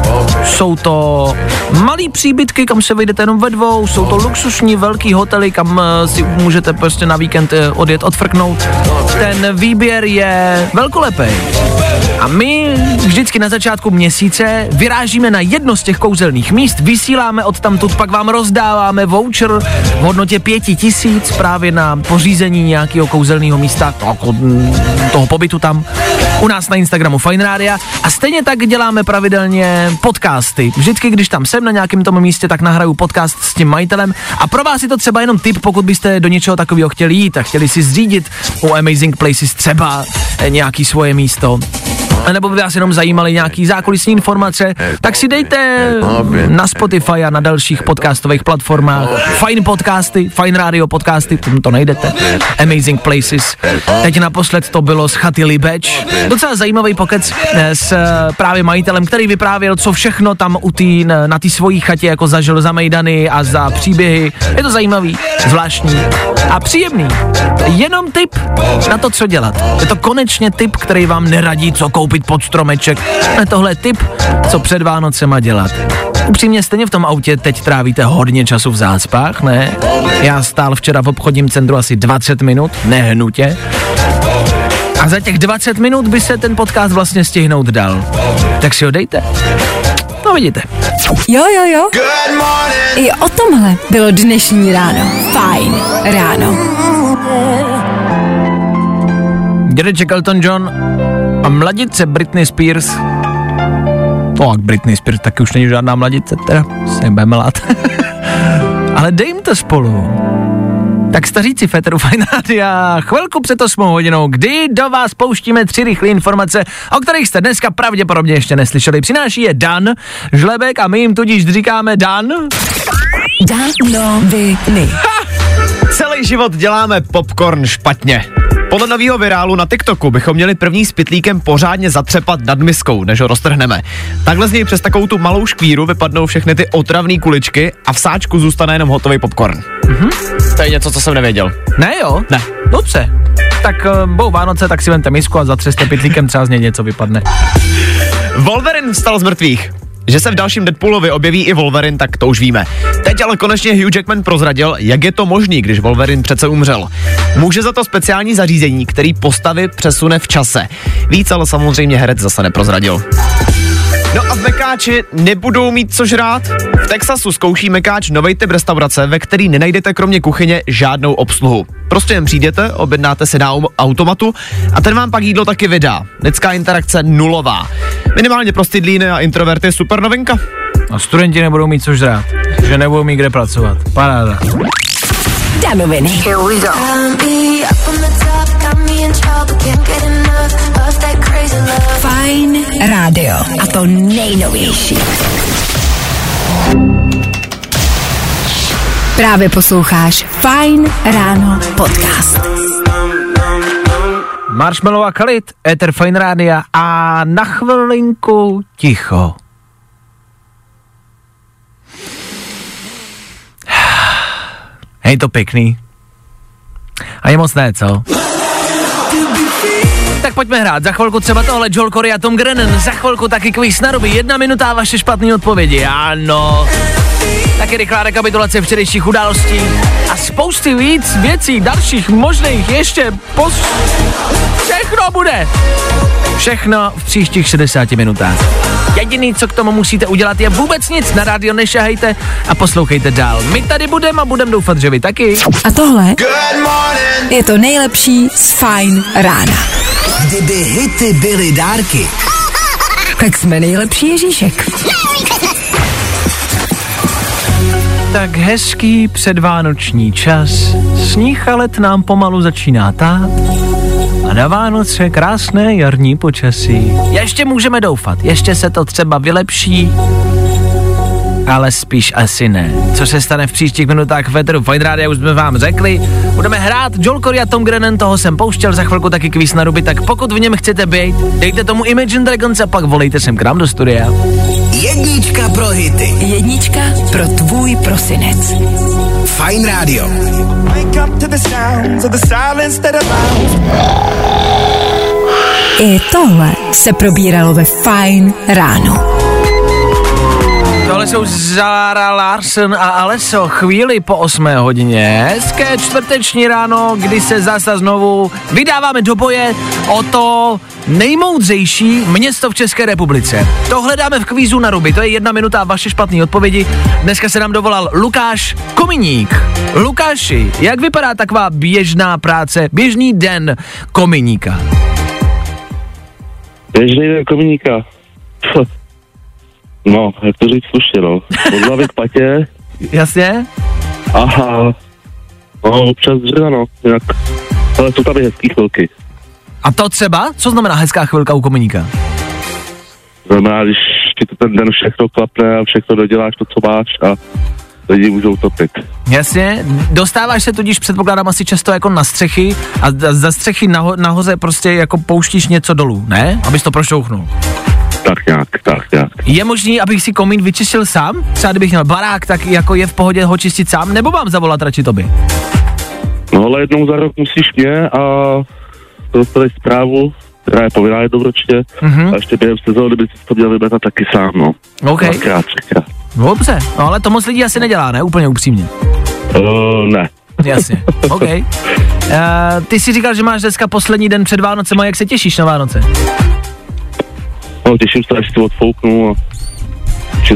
jsou to malý příbytky, kam se vyjdete jenom ve dvou, jsou to luxusní velký hotely, kam eh, si můžete prostě na víkend eh, odjet, odfrknout. Ten výběr je velkolepý. A my vždycky na začátku měsíce vyrážíme na jedno z těch kouzelných míst, vysíláme od tamtud, pak vám rozdáváme voucher v hodnotě pěti tisíc právě na pořízení nějakého kouzelného místa, toho, toho pobytu tam, u nás na Instagramu Fine Radio. A stejně tak děláme pravidelně podcasty. Vždycky, když tam jsem na nějakém tom místě, tak nahraju podcast s tím majitelem. A pro vás je to třeba jenom tip, pokud byste do něčeho takového chtěli jít a chtěli si zřídit u Amazing Places třeba nějaký svoje místo nebo by vás jenom zajímaly nějaký zákulisní informace, tak si dejte na Spotify a na dalších podcastových platformách fajn podcasty, fajn radio podcasty, tomu to najdete, Amazing Places. Teď naposled to bylo z chaty Libeč. Docela zajímavý pokec eh, s eh, právě majitelem, který vyprávěl, co všechno tam u tý, na té svojí chatě jako zažil za mejdany a za příběhy. Je to zajímavý, zvláštní a příjemný. Jenom tip na to, co dělat. Je to konečně tip, který vám neradí, co koupit pod stromeček. Tohle je tip, co před Vánocema dělat. Upřímně stejně v tom autě teď trávíte hodně času v zácpách, ne? Já stál včera v obchodním centru asi 20 minut, nehnutě. A za těch 20 minut by se ten podcast vlastně stihnout dal. Tak si ho dejte. No vidíte.
Jo, jo, jo. I o tomhle bylo dnešní ráno. Fajn ráno.
Dědeček Elton John a mladice Britney Spears. No a Britney Spears taky už není žádná mladice, teda se nebudeme lát. [LAUGHS] Ale dej jim to spolu. Tak staříci Féteru Fine a chvilku před 8 hodinou, kdy do vás pouštíme tři rychlé informace, o kterých jste dneska pravděpodobně ještě neslyšeli. Přináší je Dan Žlebek a my jim tudíž říkáme Dan.
Danoviny.
Celý život děláme popcorn špatně. Podle nového virálu na TikToku bychom měli první s pitlíkem pořádně zatřepat nad miskou, než ho roztrhneme. Takhle z něj přes takovou tu malou škvíru vypadnou všechny ty otravné kuličky a v sáčku zůstane jenom hotový popcorn. Mhm. To je něco, co jsem nevěděl.
Ne jo?
Ne.
Dobře. Tak uh, budou Vánoce, tak si vemte misku a zatřeste pitlíkem třeba z něj něco vypadne.
Wolverine vstal z mrtvých. Že se v dalším Deadpoolovi objeví i Wolverine, tak to už víme. Teď ale konečně Hugh Jackman prozradil, jak je to možný, když Wolverine přece umřel. Může za to speciální zařízení, který postavy přesune v čase. Víc ale samozřejmě herec zase neprozradil. No a v Mekáči nebudou mít co žrát? V Texasu zkouší Mekáč nový typ restaurace, ve který nenajdete kromě kuchyně žádnou obsluhu. Prostě jen přijdete, objednáte si na automatu a ten vám pak jídlo taky vydá. Lidská interakce nulová. Minimálně pro stydlíny a introverty super novinka.
A studenti nebudou mít co žrát, že nebudou mít kde pracovat. Paráda.
Danoviny. Here we go. Fajn rádio. A to nejnovější. Právě posloucháš Fajn ráno podcast.
Marshmallow a Kalit, Ether Fine Rádia a na chvilinku ticho. [SIGHS] Hej, to pěkný. A je moc ne, co? Pojďme hrát, za chvilku třeba tohle Joel Corey a Tom Grennan, za chvilku taky quiz na ruby, jedna minuta a vaše špatné odpovědi, ano. Tak taky rychlá rekapitulace včerejších událostí a spousty víc věcí, dalších možných ještě pos... Všechno bude! Všechno v příštích 60 minutách. Jediný, co k tomu musíte udělat, je vůbec nic. Na rádio nešahejte a poslouchejte dál. My tady budeme a budeme doufat, že vy taky.
A tohle je to nejlepší z Fine rána.
Kdyby hity byly dárky,
Tak jsme nejlepší Ježíšek.
Tak hezký předvánoční čas. Sníh a let nám pomalu začíná tát. A na Vánoce krásné jarní počasí. Ještě můžeme doufat, ještě se to třeba vylepší, ale spíš asi ne. Co se stane v příštích minutách Veteru Fine Radio, už jsme vám řekli. Budeme hrát Joel Corey a Tom Grennan, toho jsem pouštěl, za chvilku taky kvíz na ruby, tak pokud v něm chcete být, dejte tomu Imagine Dragons a pak volejte sem k nám do studia.
Jednička pro hity.
Jednička pro tvůj prosinec.
That allows
I tohle se probíralo ve Fine ráno.
Tohle jsou Zara Larsen a Aleso chvíli po 8 hodině. Hezké čtvrteční ráno, kdy se zase znovu vydáváme do boje o to nejmoudřejší město v České republice. To hledáme v kvízu na ruby, to je jedna minuta vaše špatné odpovědi. Dneska se nám dovolal Lukáš Kominík. Lukáši, jak vypadá taková běžná práce, běžný den kominíka?
Běžný den kominíka. No, jak to říct slušně, no. Od hlavy k patě,
Jasně?
aha. No, občas dřeva, no, jinak. Ale jsou tam i hezký chvilky.
A to třeba? Co znamená hezká chvilka u kominíka?
Znamená, když ti to ten den všechno klapne a všechno doděláš to, co máš a lidi můžou topit.
Jasně, dostáváš se tudíž předpokládám asi často jako na střechy a z- ze střechy naho- nahoře prostě jako pouštíš něco dolů, ne? Abys to prošouchnul.
Tak nějak, tak nějak.
Je možný, abych si komín vyčistil sám? Třeba kdybych měl barák, tak jako je v pohodě ho čistit sám, nebo mám zavolat radši tobě?
No ale jednou za rok musíš mě a dostaneš zprávu, která je povinná jednoročně
Mhm.
a ještě během sezóny by si to měl vymetat taky sám, no.
OK,
Dvakrát, třikrát.
dobře, no ale to moc lidí asi nedělá, ne? Úplně upřímně.
Uh, ne.
Jasně, [LAUGHS] OK. Uh, ty si říkal, že máš dneska poslední den před Vánocem a jak se těšíš na Vánoce?
No, těším se, až si to odfouknu a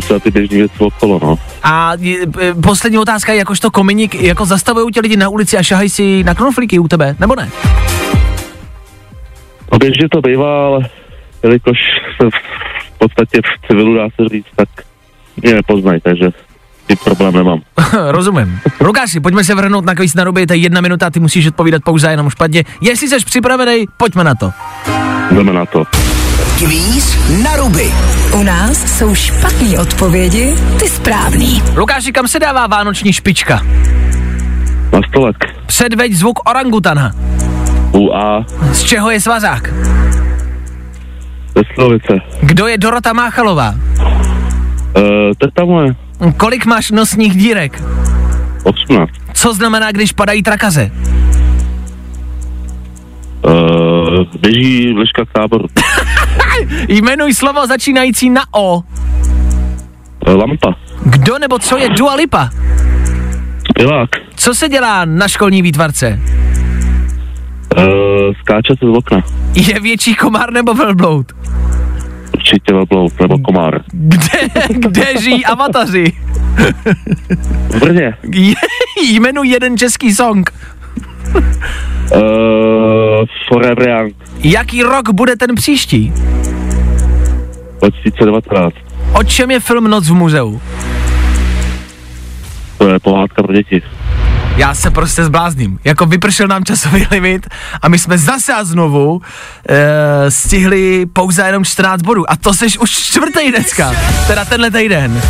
se na ty běžné věci okolo, no.
A je, e, poslední otázka je, jakožto kominík, jako zastavují tě lidi na ulici a šahají si na knoflíky u tebe, nebo ne?
No běžně to bývá, ale jelikož jsem v podstatě v civilu, dá se říct, tak mě nepoznají, takže ty problém nemám. [LAUGHS]
Rozumím. Lukáši, pojďme se vrhnout na kvíz na ruby, to je jedna minuta, ty musíš odpovídat pouze jenom špatně. Jestli jsi připravený, pojďme na to.
Jdeme na to.
Kvíz na ruby.
U nás jsou špatné odpovědi, ty správný.
Lukáši, kam se dává vánoční špička?
Na stolek.
Předveď zvuk orangutana.
UA,
Z čeho je svazák?
Veslovice.
Kdo je Dorota Máchalová?
Uh, teta moje,
Kolik máš nosních dírek?
18.
Co znamená, když padají trakaze?
Uh, běží vleška k táboru. [LAUGHS]
Jmenuj slovo začínající na O.
Lampa.
Kdo nebo co je Dua Lipa?
Pilák.
Co se dělá na školní výtvarce?
Uh, skáče se z okna.
Je větší komár nebo velbloud?
Určitě velbloud, nebo komár.
Kde, kde žijí avataři?
V Brně.
Je- Jmenuj jeden český song.
Uh, Forever Young.
Jaký rok bude ten příští?
2019.
O čem je film Noc v muzeu?
To je pohádka pro děti.
Já se prostě zblázním. Jako vypršel nám časový [LAUGHS] limit a my jsme zase a znovu e, stihli pouze jenom 14 bodů. A to seš už čtvrtý dneska. Teda tenhle týden.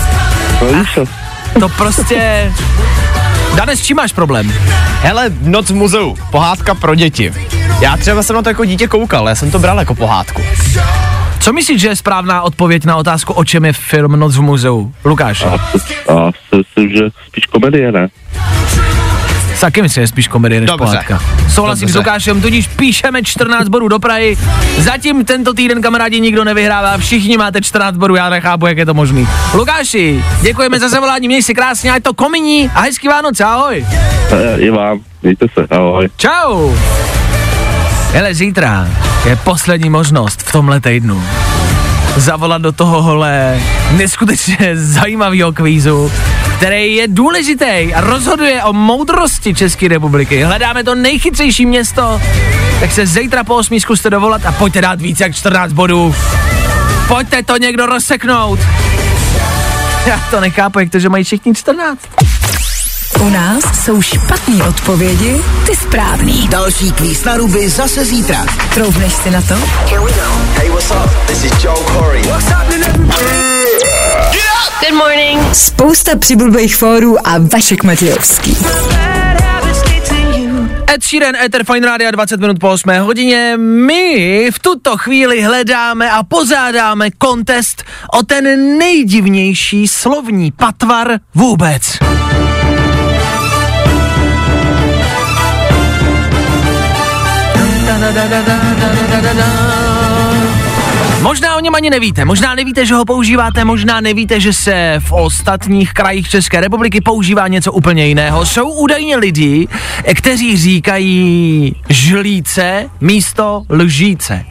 No víš co?
To prostě... Dane, s čím máš problém?
Hele, noc v muzeu, pohádka pro děti. Já třeba jsem na to jako dítě koukal, já jsem to bral jako pohádku.
Co myslíš, že je správná odpověď na otázku, o čem je film Noc v muzeu? Lukáš,
A, a si myslím, že spíš komedie, ne?
Taky myslím, že spíš komedie než
Dobře.
pohádka. Souhlasím s
Dobře.
Lukášem, tudíž píšeme 14 bodů do Prahy. Zatím tento týden, kamarádi, nikdo nevyhrává, všichni máte 14 bodů, já nechápu, jak je to možný. Lukáši, děkujeme za zavolání, měj si krásně, ať to kominí a hezký Vánoce, ahoj.
E, I vám, mějte se, ahoj.
Čau. Hele, zítra je poslední možnost v tomhle týdnu zavolat do tohohle neskutečně zajímavého kvízu, který je důležitý a rozhoduje o moudrosti České republiky. Hledáme to nejchytřejší město, tak se zítra po 8 zkuste dovolat a pojďte dát víc jak 14 bodů. Pojďte to někdo rozseknout. Já to nechápu, jak to, že mají všichni 14.
U nás jsou špatné odpovědi, ty správný.
Další kvíz na ruby zase zítra.
Troufneš si na to?
Hey, what's up? This is Joe Corey. What's happening,
Good morning.
Spousta přibulbých fórů a Vašek Matějovský.
Ed Sheeran, Ether Fine Radio 20 minut po 8 hodině. My v tuto chvíli hledáme a pozádáme kontest o ten nejdivnější slovní patvar vůbec. Možná o něm ani nevíte, možná nevíte, že ho používáte, možná nevíte, že se v ostatních krajích České republiky používá něco úplně jiného. Jsou údajně lidi, kteří říkají žlíce místo lžíce.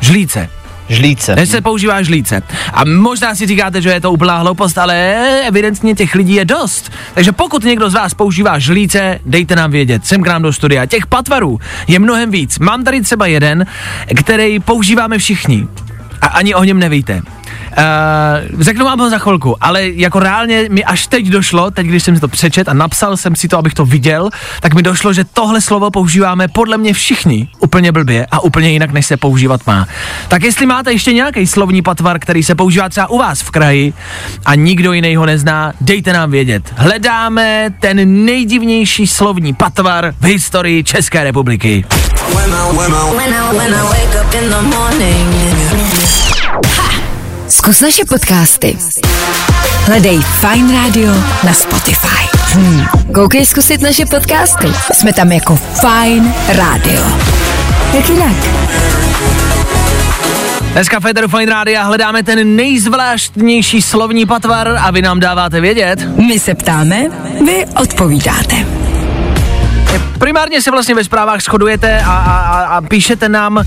Žlíce.
Žlíce.
Než se používá žlíce. A možná si říkáte, že je to úplná hloupost, ale evidentně těch lidí je dost. Takže pokud někdo z vás používá žlíce, dejte nám vědět, sem k nám do studia. Těch patvarů je mnohem víc. Mám tady třeba jeden, který používáme všichni. A ani o něm nevíte. Uh, řeknu vám ho za chvilku, ale jako reálně mi až teď došlo, teď když jsem si to přečet a napsal jsem si to, abych to viděl, tak mi došlo, že tohle slovo používáme podle mě všichni úplně blbě a úplně jinak, než se používat má. Tak jestli máte ještě nějaký slovní patvar, který se používá třeba u vás v kraji a nikdo jiný ho nezná, dejte nám vědět. Hledáme ten nejdivnější slovní patvar v historii České republiky.
Zkus naše podcasty. Hledej Fine Radio na Spotify. Hmm. Koukej zkusit naše podcasty. Jsme tam jako Fine Radio. Jak jinak?
Dneska v Federu Fine Rádia hledáme ten nejzvláštnější slovní patvar a vy nám dáváte vědět.
My se ptáme, vy odpovídáte.
Primárně se vlastně ve zprávách shodujete a, a, a píšete nám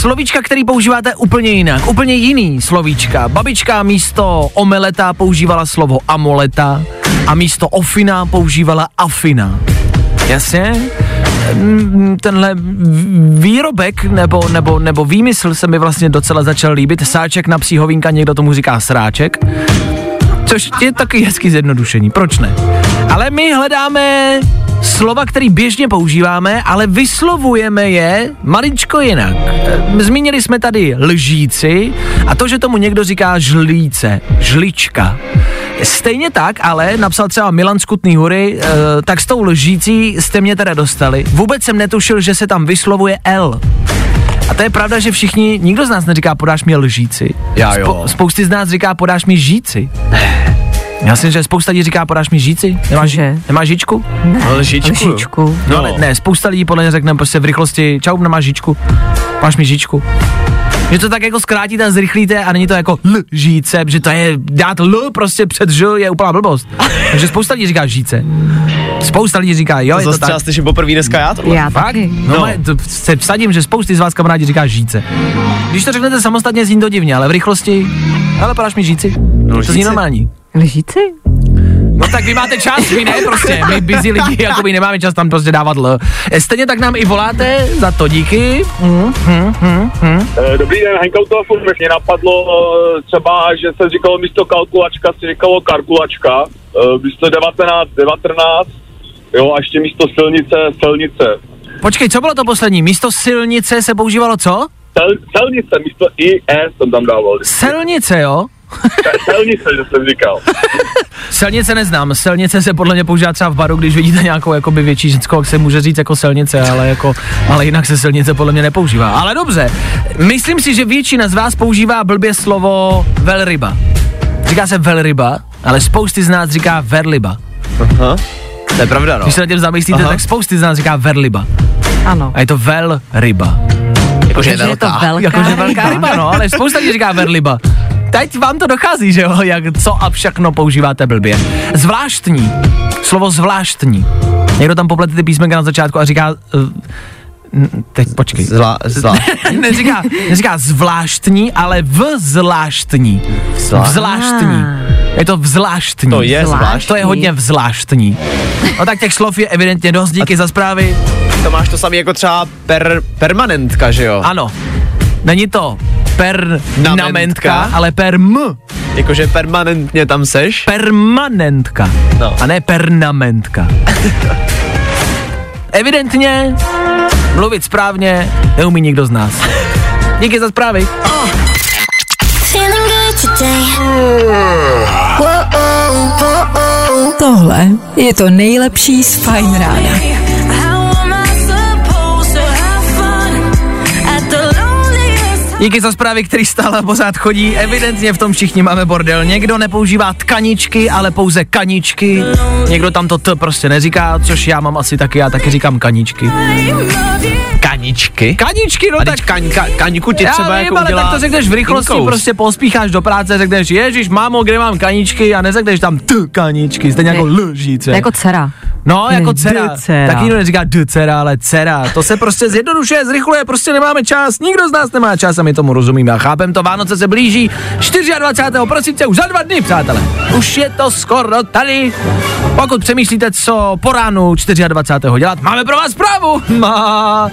slovíčka, který používáte úplně jinak, úplně jiný slovíčka. Babička místo omeleta používala slovo amoleta a místo ofina používala afina. Jasně? Mm, Tenhle výrobek nebo, nebo, nebo výmysl se mi vlastně docela začal líbit. Sáček na psí hovínka, někdo tomu říká sráček. Což je taky hezký zjednodušení, proč ne? Ale my hledáme slova, který běžně používáme, ale vyslovujeme je maličko jinak. E, Zmínili jsme tady lžíci a to, že tomu někdo říká žlíce, žlička. Stejně tak, ale napsal třeba Milan z Kutný hory, e, tak s tou lžící jste mě teda dostali. Vůbec jsem netušil, že se tam vyslovuje L. A to je pravda, že všichni, nikdo z nás neříká podáš mi lžíci.
Já jo.
spousty z nás říká podáš mi žíci. Já si, že spousta lidí říká podáš mi žíci. Nemáš,
Že?
nemáš žíčku?
Lžičku.
Lžičku.
No, ale ne, spousta lidí podle mě řekne prostě v rychlosti, čau, nemáš žíčku, máš mi žíčku. Že to tak jako zkrátíte a zrychlíte a není to jako lžíce, že to je dát l prostě před ž je úplná blbost. [LAUGHS] Takže spousta lidí říká žíce. Spousta lidí říká, jo,
To
je to tak.
slyším poprvé dneska já tohle.
Já
Fakt?
taky.
No,
No.
no. to se vsadím, že spousty z vás kamarádi říká žíce. Když to řeknete samostatně, zní to divně, ale v rychlosti, ale podáš mi žíci. No, to zní
žíci?
normální.
Lžíci?
No tak vy máte čas, vy ne prostě, my busy lidi, jako by nemáme čas tam prostě dávat L. Stejně tak nám i voláte, za to díky. Mm, mm, mm, mm.
Eh, Dobrý den, Henka telefonu. Mě napadlo eh, třeba, že se říkalo místo kalkulačka, se říkalo karkulačka. Eh, Místo 19, 19. Jo, a ještě místo silnice, silnice.
Počkej, co bylo to poslední? Místo silnice se používalo co?
Sel, silnice, místo I, E jsem tam dával.
Silnice, jo?
Silnice, že jsem říkal. [LAUGHS]
Silnice neznám, silnice se podle mě používá třeba v baru, když vidíte nějakou jakoby větší ženskou, jak se může říct jako silnice, ale jako, ale jinak se silnice podle mě nepoužívá. Ale dobře, myslím si, že většina z vás používá blbě slovo velryba. Říká se velryba, ale spousty z nás říká verliba.
Aha. To je pravda, no.
Když se na tím zamyslíte,
Aha.
tak spousty z nás říká verliba.
Ano.
A je to velryba.
Jakože je
Takže je to
velká.
velká
Jakože velká ryba, no, ale spousta lidí říká verliba. Teď vám to dochází, že jo, jak co a všechno používáte blbě. Zvláštní. Slovo zvláštní. Někdo tam poplete ty písmenka na začátku a říká... Uh, n- teď počkej.
Zlá, zlá. [LAUGHS]
neříká, neříká zvláštní, ale vzláštní.
Vzlá-
Vzláštní. Je to vzláštní.
To je zvláštní.
To je hodně vzláštní. No tak těch slov je evidentně dost, díky za zprávy.
To máš to samé jako třeba per, permanentka, že jo?
Ano, není to
Namentka.
permanentka, ale perm.
Jakože permanentně tam seš.
Permanentka.
No.
A ne pernamentka. [LAUGHS] Evidentně mluvit správně neumí nikdo z nás. Díky za zprávy.
Tohle je to nejlepší z Fine Rána.
Díky za zprávy, který stále pořád chodí. Evidentně v tom všichni máme bordel. Někdo nepoužívá tkaničky, ale pouze kaničky. Někdo tam to t prostě neříká, což já mám asi taky, já taky říkám kaničky.
Kaničky.
Kaničky, no
A
tak
kaň, ka, kaňku ti
Já
třeba
vím,
jako
ale
udělá
tak to řekneš v rychlosti,
inkous.
prostě pospícháš do práce, řekneš, ježiš, mámo, kde mám kaničky a neřekneš tam t kaničky, stejně jako lžíce.
Jako dcera.
No, jako dcera. Tak nikdo neříká d dcera, ale dcera. To se prostě zjednodušuje, zrychluje, prostě nemáme čas. Nikdo z nás nemá čas a my tomu rozumíme a chápem to. Vánoce se blíží 24. prosince už za dva dny, přátelé. Už je to skoro tady. Pokud přemýšlíte, co po ránu 24. dělat, máme pro vás zprávu. [LAUGHS] Má.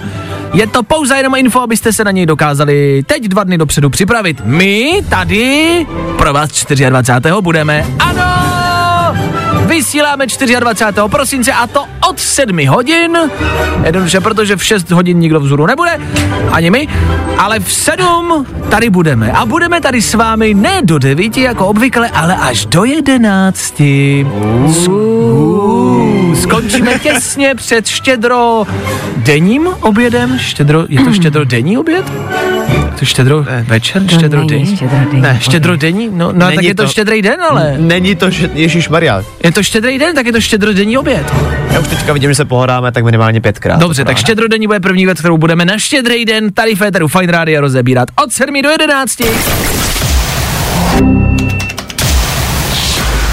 Je to pouze jenom info, abyste se na něj dokázali teď dva dny dopředu připravit. My tady pro vás 24. budeme. Ano! Vysíláme 24. prosince a to od 7 hodin. Jednoduše, protože v 6 hodin nikdo vzhůru nebude, ani my, ale v 7 tady budeme. A budeme tady s vámi ne do 9 jako obvykle, ale až do 11. Uh, Skončíme těsně před štědro denním obědem. Štědro, je to štědro denní oběd? To štědro večer?
To
Štědro denní?
štědrodenní.
Ne, štědro denní? No, no tak
Není
je to,
to-
štědrý den, ale...
Není to, že Ježíš Maria.
Je to štědrý den, tak je to štědrodenní oběd.
Já už teďka vidím, že se pohodáme tak minimálně pětkrát.
Dobře, tak
Ráda.
štědrodenní bude první věc, kterou budeme na štědrý den tady v Féteru Fine Radio rozebírat od 7 do 11.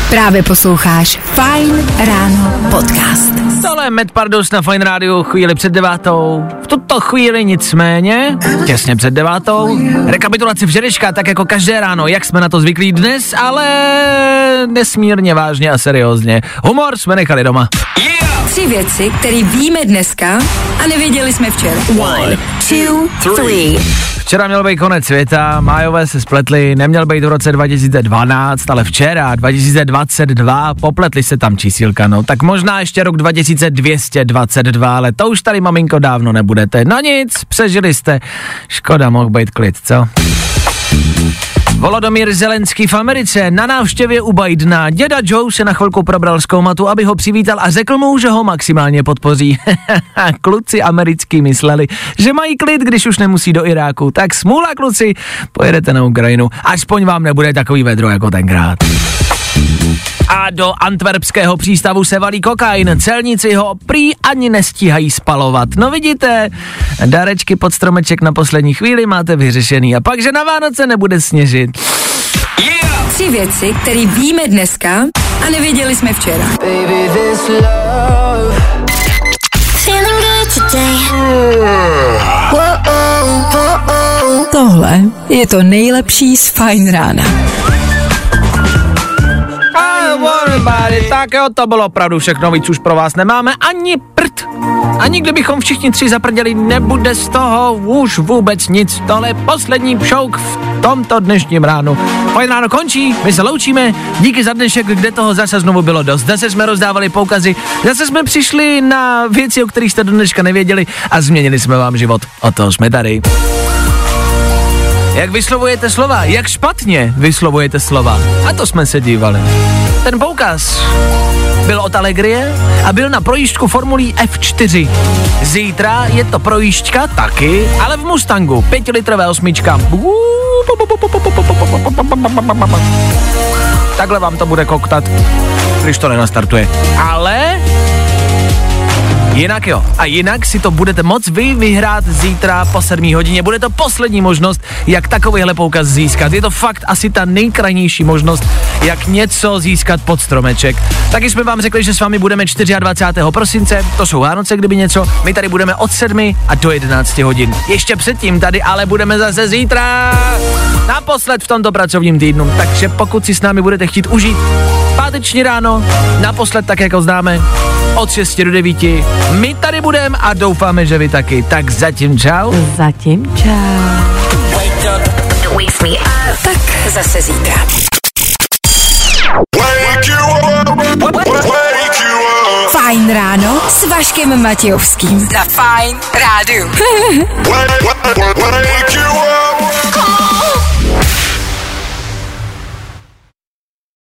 Právě posloucháš Fine Ráno podcast.
Tohle je Matt Pardos na Fine Radio chvíli před devátou. V tuto chvíli nicméně, těsně před devátou, rekapitulaci včerejška, tak jako každé ráno, jak jsme na to zvyklí dnes, ale nesmírně vážně a seriózně. Humor jsme nechali doma.
Tři věci, které víme dneska a nevěděli jsme včera. One, two, three.
Včera měl být konec světa, májové se spletli, neměl být v roce 2012, ale včera, 2022, popletli se tam čísílka, no. Tak možná ještě rok 2222, ale to už tady maminko dávno nebudete. No nic, přežili jste. Škoda, mohl být klid, co? Volodomír Zelenský v Americe na návštěvě u Bidena. Děda Joe se na chvilku probral z koumatu, aby ho přivítal a řekl mu, že ho maximálně podpoří. [LAUGHS] kluci americký mysleli, že mají klid, když už nemusí do Iráku. Tak smůla kluci, pojedete na Ukrajinu. Aspoň vám nebude takový vedro jako tenkrát. A do antwerpského přístavu se valí kokain. Celníci ho prý ani nestíhají spalovat. No vidíte, dárečky pod stromeček na poslední chvíli máte vyřešený. A pak, že na Vánoce nebude sněžit.
Tři věci, které víme dneska a nevěděli jsme včera.
Feeling good today.
Tohle je to nejlepší z Fine Rána.
Everybody, tak jo, to bylo opravdu všechno, víc už pro vás nemáme ani prd. Ani kdybychom všichni tři zaprděli, nebude z toho už vůbec nic. Tohle je poslední šouk v tomto dnešním ránu. Fajn ráno končí, my se loučíme. Díky za dnešek, kde toho zase znovu bylo dost. Zase jsme rozdávali poukazy, zase jsme přišli na věci, o kterých jste do dneška nevěděli a změnili jsme vám život. O toho jsme tady. Jak vyslovujete slova? Jak špatně vyslovujete slova? A to jsme se dívali. Ten poukaz byl od Allegrie a byl na projížďku formulí F4. Zítra je to projížďka taky, ale v Mustangu, pětilitrové osmička. Takhle vám to bude koktat, když to nenastartuje. Ale Jinak jo. A jinak si to budete moc vy vyhrát zítra po 7 hodině. Bude to poslední možnost, jak takovýhle poukaz získat. Je to fakt asi ta nejkrajnější možnost, jak něco získat pod stromeček. Taky jsme vám řekli, že s vámi budeme 24. prosince, to jsou Vánoce, kdyby něco. My tady budeme od 7 a do 11 hodin. Ještě předtím tady ale budeme zase zítra. Naposled v tomto pracovním týdnu. Takže pokud si s námi budete chtít užít páteční ráno, naposled tak, jako známe, od 6 do 9. My tady budeme a doufáme, že vy taky. Tak zatím čau.
Zatím čau.
Tak zase zítra. Fajn ráno s Vaškem Matějovským. Za Fajn rádu.
Wake you up.